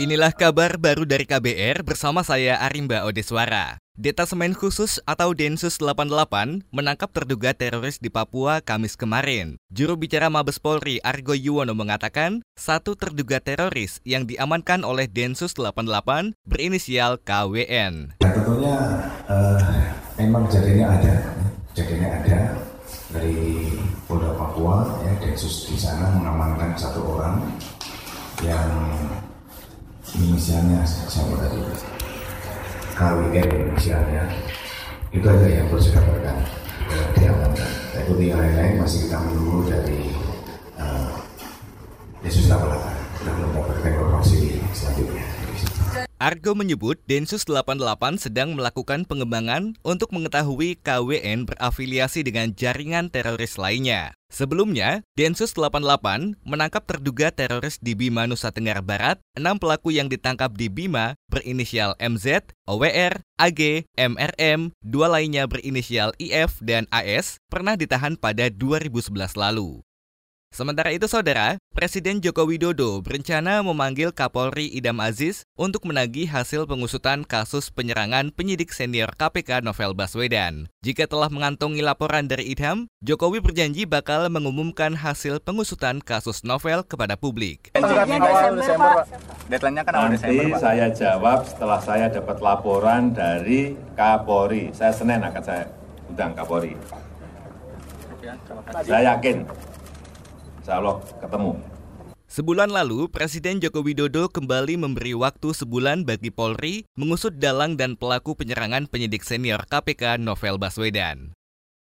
Inilah kabar baru dari KBR bersama saya Arimba Odeswara. Detasemen Khusus atau Densus 88 menangkap terduga teroris di Papua Kamis kemarin. Juru bicara Mabes Polri Argo Yuwono mengatakan, satu terduga teroris yang diamankan oleh Densus 88 berinisial KWN. Ya, tentunya uh, memang jadinya ada, jadinya ada dari Polda Papua, ya, Densus di sana mengamankan satu orang yang inisialnya siapa tadi. KWR inisialnya itu aja yang perlu dapatkan diamankan. Itu yang lain-lain masih kita menunggu dari uh, Yesus 88 kita belum mendapatkan informasi selanjutnya Argo menyebut Densus 88 sedang melakukan pengembangan untuk mengetahui KWN berafiliasi dengan jaringan teroris lainnya. Sebelumnya, Densus 88 menangkap terduga teroris di Bima, Nusa Tenggara Barat. Enam pelaku yang ditangkap di Bima berinisial MZ, OWR, AG, MRM, dua lainnya berinisial IF dan AS pernah ditahan pada 2011 lalu. Sementara itu, saudara, Presiden Joko Widodo berencana memanggil Kapolri Idam Aziz untuk menagih hasil pengusutan kasus penyerangan penyidik senior KPK Novel Baswedan. Jika telah mengantongi laporan dari Idam, Jokowi berjanji bakal mengumumkan hasil pengusutan kasus Novel kepada publik. awal Desember, Deadline-nya kan awal Nanti Desember, Pak. saya jawab setelah saya dapat laporan dari Kapolri. Saya Senin akan saya undang Kapolri. Saya yakin Insya Allah ketemu. Sebulan lalu, Presiden Joko Widodo kembali memberi waktu sebulan bagi Polri mengusut dalang dan pelaku penyerangan penyidik senior KPK Novel Baswedan.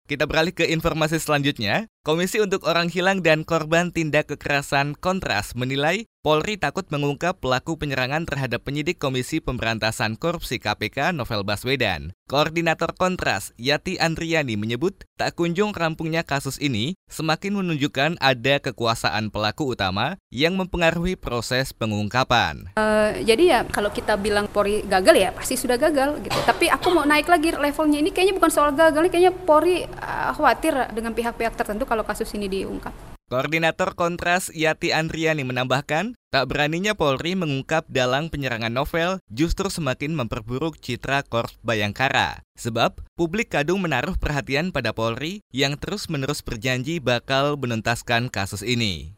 Kita beralih ke informasi selanjutnya. Komisi untuk Orang Hilang dan Korban Tindak Kekerasan Kontras menilai Polri takut mengungkap pelaku penyerangan terhadap penyidik Komisi Pemberantasan Korupsi KPK Novel Baswedan. Koordinator Kontras, Yati Andriani menyebut tak kunjung rampungnya kasus ini semakin menunjukkan ada kekuasaan pelaku utama yang mempengaruhi proses pengungkapan. Uh, jadi ya kalau kita bilang Polri gagal ya pasti sudah gagal gitu. Tapi aku mau naik lagi levelnya ini kayaknya bukan soal gagal, kayaknya Polri uh, khawatir dengan pihak-pihak tertentu kalau kasus ini diungkap. Koordinator Kontras Yati Andriani menambahkan, tak beraninya Polri mengungkap dalang penyerangan novel justru semakin memperburuk citra Korps Bayangkara. Sebab, publik kadung menaruh perhatian pada Polri yang terus-menerus berjanji bakal menuntaskan kasus ini.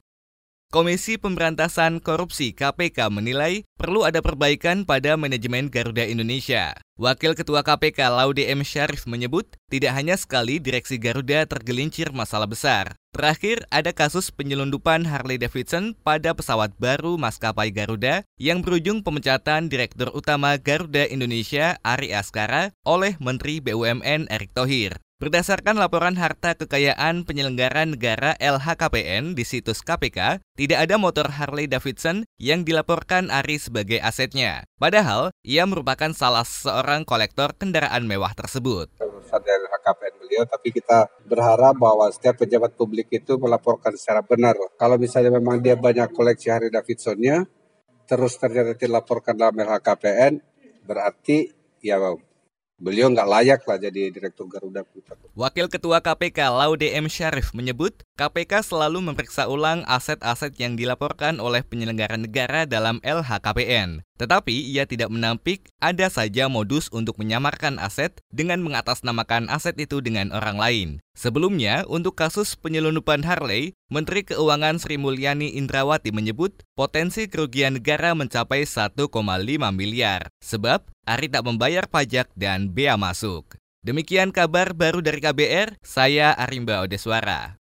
Komisi Pemberantasan Korupsi KPK menilai perlu ada perbaikan pada manajemen Garuda Indonesia. Wakil Ketua KPK Laude M. Syarif menyebut, tidak hanya sekali direksi Garuda tergelincir masalah besar. Terakhir, ada kasus penyelundupan Harley Davidson pada pesawat baru maskapai Garuda yang berujung pemecatan Direktur Utama Garuda Indonesia Ari Askara oleh Menteri BUMN Erick Thohir. Berdasarkan laporan harta kekayaan penyelenggara negara LHKPN di situs KPK, tidak ada motor Harley Davidson yang dilaporkan Ari sebagai asetnya. Padahal, ia merupakan salah seorang kolektor kendaraan mewah tersebut. Urusan LHKPN beliau, tapi kita berharap bahwa setiap pejabat publik itu melaporkan secara benar. Kalau misalnya memang dia banyak koleksi Harley Davidsonnya, terus ternyata dilaporkan dalam LHKPN, berarti ya beliau nggak layak lah jadi direktur Garuda Putra. Wakil Ketua KPK Laude M. Syarif menyebut, KPK selalu memeriksa ulang aset-aset yang dilaporkan oleh penyelenggara negara dalam LHKPN. Tetapi ia tidak menampik ada saja modus untuk menyamarkan aset dengan mengatasnamakan aset itu dengan orang lain. Sebelumnya, untuk kasus penyelundupan Harley, Menteri Keuangan Sri Mulyani Indrawati menyebut potensi kerugian negara mencapai 1,5 miliar. Sebab, Ari tak membayar pajak dan bea masuk. Demikian kabar baru dari KBR, saya Arimba Odeswara.